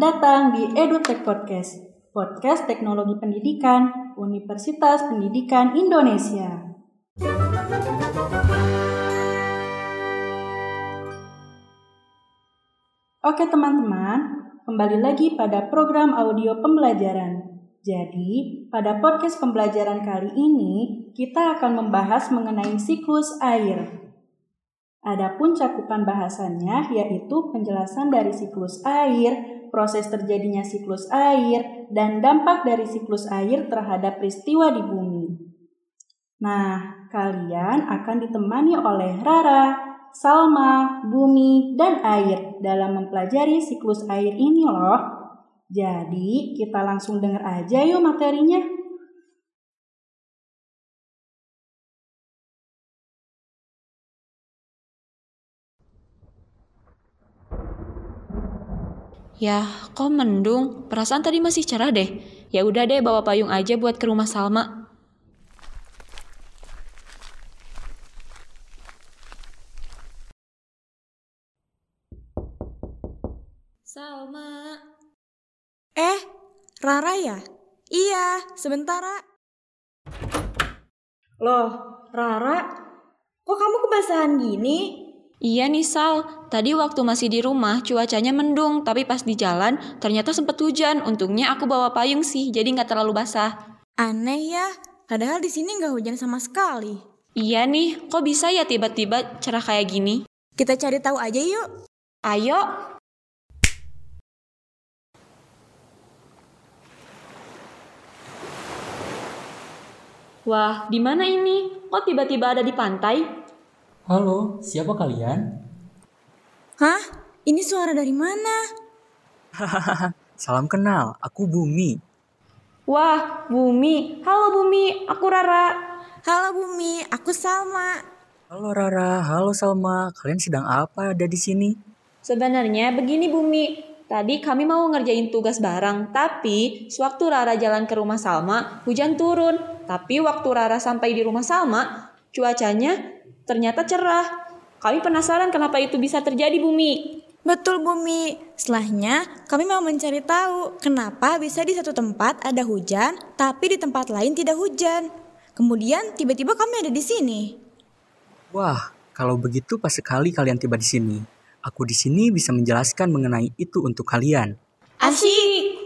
datang di EduTech Podcast, podcast teknologi pendidikan Universitas Pendidikan Indonesia. Oke teman-teman, kembali lagi pada program audio pembelajaran. Jadi, pada podcast pembelajaran kali ini, kita akan membahas mengenai siklus air. Adapun cakupan bahasannya yaitu penjelasan dari siklus air, proses terjadinya siklus air, dan dampak dari siklus air terhadap peristiwa di bumi. Nah, kalian akan ditemani oleh Rara, Salma, bumi, dan air dalam mempelajari siklus air ini loh. Jadi, kita langsung dengar aja yuk materinya. Ya, kok mendung? Perasaan tadi masih cerah deh. Ya udah deh, bawa payung aja buat ke rumah Salma. Salma. Eh, Rara ya? Iya, sebentar. Ra. Loh, Rara, kok kamu kebasahan gini? Iya nih Sal, tadi waktu masih di rumah cuacanya mendung, tapi pas di jalan ternyata sempat hujan. Untungnya aku bawa payung sih, jadi nggak terlalu basah. Aneh ya, padahal di sini nggak hujan sama sekali. Iya nih, kok bisa ya tiba-tiba cerah kayak gini? Kita cari tahu aja yuk. Ayo. Wah, di mana ini? Kok tiba-tiba ada di pantai? Halo, siapa kalian? Hah? Ini suara dari mana? Salam kenal, aku Bumi. Wah, Bumi. Halo Bumi, aku Rara. Halo Bumi, aku Salma. Halo Rara, halo Salma. Kalian sedang apa ada di sini? Sebenarnya begini Bumi, Tadi kami mau ngerjain tugas bareng, tapi sewaktu Rara jalan ke rumah Salma, hujan turun. Tapi waktu Rara sampai di rumah Salma, cuacanya ternyata cerah. Kami penasaran kenapa itu bisa terjadi, Bumi. Betul, Bumi. Setelahnya, kami mau mencari tahu kenapa bisa di satu tempat ada hujan, tapi di tempat lain tidak hujan. Kemudian tiba-tiba kami ada di sini. Wah, kalau begitu pas sekali kalian tiba di sini. Aku di sini bisa menjelaskan mengenai itu untuk kalian. Asyik.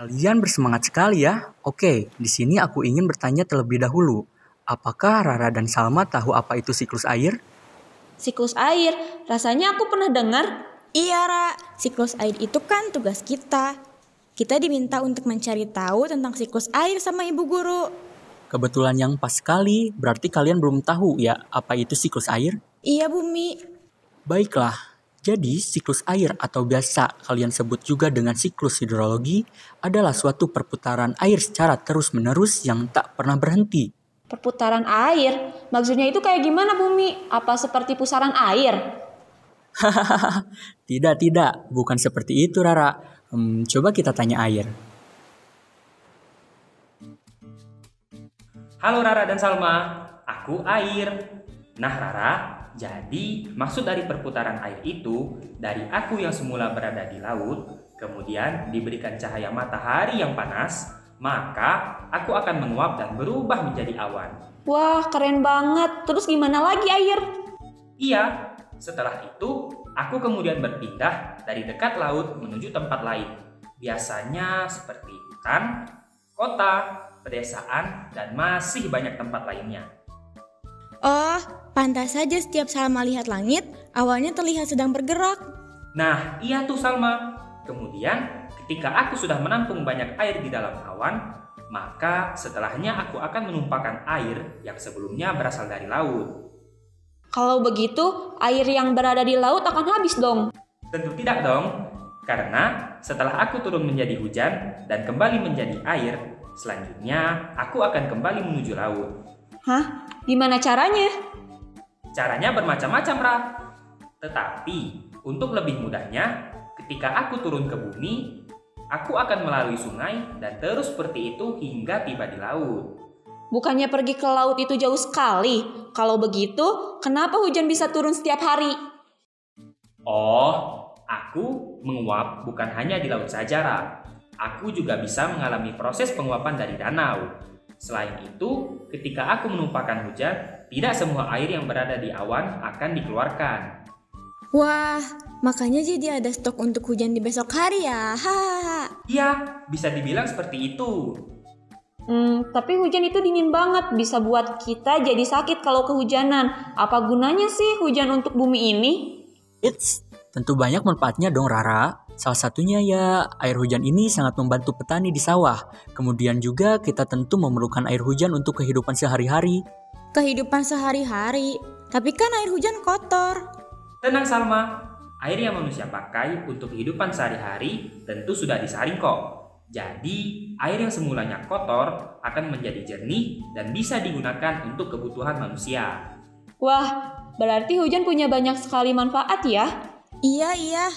Kalian bersemangat sekali ya. Oke, di sini aku ingin bertanya terlebih dahulu. Apakah Rara dan Salma tahu apa itu siklus air? Siklus air, rasanya aku pernah dengar. Iya, Ra. Siklus air itu kan tugas kita. Kita diminta untuk mencari tahu tentang siklus air sama ibu guru. Kebetulan yang pas sekali, berarti kalian belum tahu ya apa itu siklus air? Iya, Bumi. Baiklah, jadi siklus air atau biasa kalian sebut juga dengan siklus hidrologi adalah suatu perputaran air secara terus-menerus yang tak pernah berhenti. Perputaran air? Maksudnya itu kayak gimana Bumi? Apa seperti pusaran air? tidak, tidak. Bukan seperti itu Rara. Hmm, coba kita tanya air. Halo Rara dan Salma, aku Air. Nah Rara, jadi, maksud dari perputaran air itu, dari aku yang semula berada di laut, kemudian diberikan cahaya matahari yang panas, maka aku akan menguap dan berubah menjadi awan. Wah, keren banget. Terus gimana lagi air? Iya, setelah itu aku kemudian berpindah dari dekat laut menuju tempat lain. Biasanya seperti hutan, kota, pedesaan, dan masih banyak tempat lainnya. Oh, pantas saja setiap Salma lihat langit, awalnya terlihat sedang bergerak. Nah, iya tuh Salma. Kemudian, ketika aku sudah menampung banyak air di dalam awan, maka setelahnya aku akan menumpahkan air yang sebelumnya berasal dari laut. Kalau begitu, air yang berada di laut akan habis dong. Tentu tidak dong, karena setelah aku turun menjadi hujan dan kembali menjadi air, selanjutnya aku akan kembali menuju laut. Hah? Gimana caranya? Caranya bermacam-macam, Ra. Tetapi, untuk lebih mudahnya, ketika aku turun ke bumi, aku akan melalui sungai dan terus seperti itu hingga tiba di laut. Bukannya pergi ke laut itu jauh sekali? Kalau begitu, kenapa hujan bisa turun setiap hari? Oh, Aku menguap bukan hanya di laut saja, Ra. Aku juga bisa mengalami proses penguapan dari danau. Selain itu, ketika aku menumpahkan hujan, tidak semua air yang berada di awan akan dikeluarkan. Wah, makanya jadi ada stok untuk hujan di besok hari ya. Hahaha. Iya, bisa dibilang seperti itu. Hmm, tapi hujan itu dingin banget, bisa buat kita jadi sakit kalau kehujanan. Apa gunanya sih hujan untuk bumi ini? It's tentu banyak manfaatnya dong Rara. Salah satunya ya air hujan ini sangat membantu petani di sawah. Kemudian juga kita tentu memerlukan air hujan untuk kehidupan sehari-hari. Kehidupan sehari-hari. Tapi kan air hujan kotor. Tenang Salma, air yang manusia pakai untuk kehidupan sehari-hari tentu sudah disaring kok. Jadi, air yang semulanya kotor akan menjadi jernih dan bisa digunakan untuk kebutuhan manusia. Wah, berarti hujan punya banyak sekali manfaat ya? Iya, iya.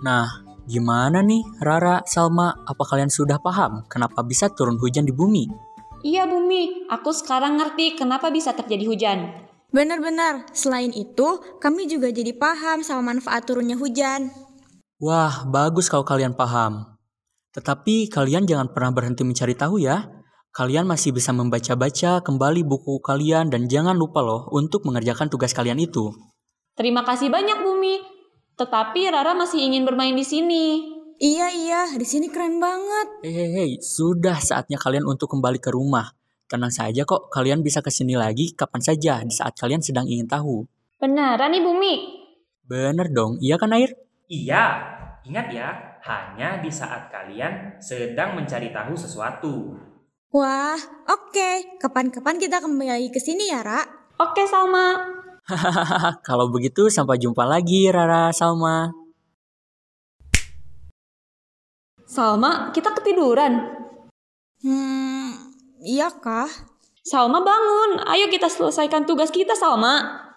Nah, gimana nih Rara, Salma? Apa kalian sudah paham kenapa bisa turun hujan di bumi? Iya Bumi, aku sekarang ngerti kenapa bisa terjadi hujan. Benar-benar. Selain itu, kami juga jadi paham sama manfaat turunnya hujan. Wah, bagus kalau kalian paham. Tetapi kalian jangan pernah berhenti mencari tahu ya. Kalian masih bisa membaca-baca kembali buku kalian dan jangan lupa loh untuk mengerjakan tugas kalian itu. Terima kasih banyak Bumi. Tetapi Rara masih ingin bermain di sini. Iya, iya. Di sini keren banget. Hei, hei, hei, sudah saatnya kalian untuk kembali ke rumah. Tenang saja kok, kalian bisa ke sini lagi kapan saja di saat kalian sedang ingin tahu. Beneran nih Bumi? Bener dong, iya kan Air? Iya, ingat ya, hanya di saat kalian sedang mencari tahu sesuatu. Wah, oke. Kapan-kapan kita kembali ke sini ya, Ra? Oke Salma. Hahaha, kalau begitu sampai jumpa lagi Rara, Salma. Salma, kita ketiduran. Hmm, iya kah? Salma bangun, ayo kita selesaikan tugas kita Salma.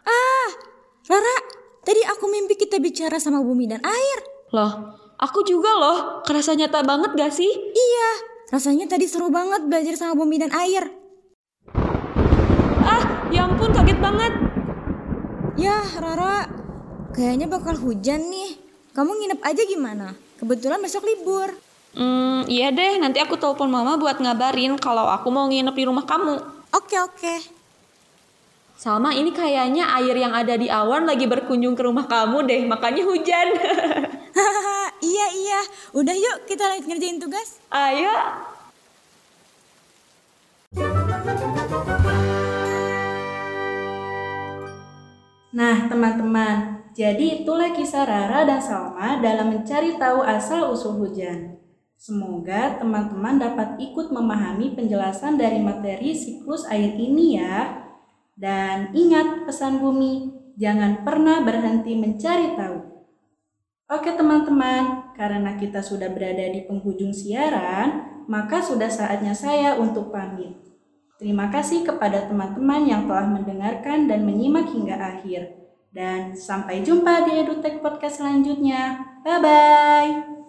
Rara, tadi aku mimpi kita bicara sama bumi dan air. Loh, aku juga loh, kerasa nyata banget gak sih? Iya, rasanya tadi seru banget belajar sama bumi dan air. Ah, ya ampun kaget banget. Yah, Rara, kayaknya bakal hujan nih. Kamu nginep aja gimana? Kebetulan besok libur. Hmm, iya deh, nanti aku telepon mama buat ngabarin kalau aku mau nginep di rumah kamu. Oke, oke. Salma, ini kayaknya air yang ada di awan lagi berkunjung ke rumah kamu deh, makanya hujan. Hahaha, iya, iya. Udah yuk kita lanjut ngerjain tugas. Ayo. Nah, teman-teman, jadi itulah kisah Rara dan Salma dalam mencari tahu asal-usul hujan. Semoga teman-teman dapat ikut memahami penjelasan dari materi siklus air ini ya. Dan ingat pesan bumi, jangan pernah berhenti mencari tahu. Oke teman-teman, karena kita sudah berada di penghujung siaran, maka sudah saatnya saya untuk pamit. Terima kasih kepada teman-teman yang telah mendengarkan dan menyimak hingga akhir. Dan sampai jumpa di EduTech Podcast selanjutnya. Bye-bye.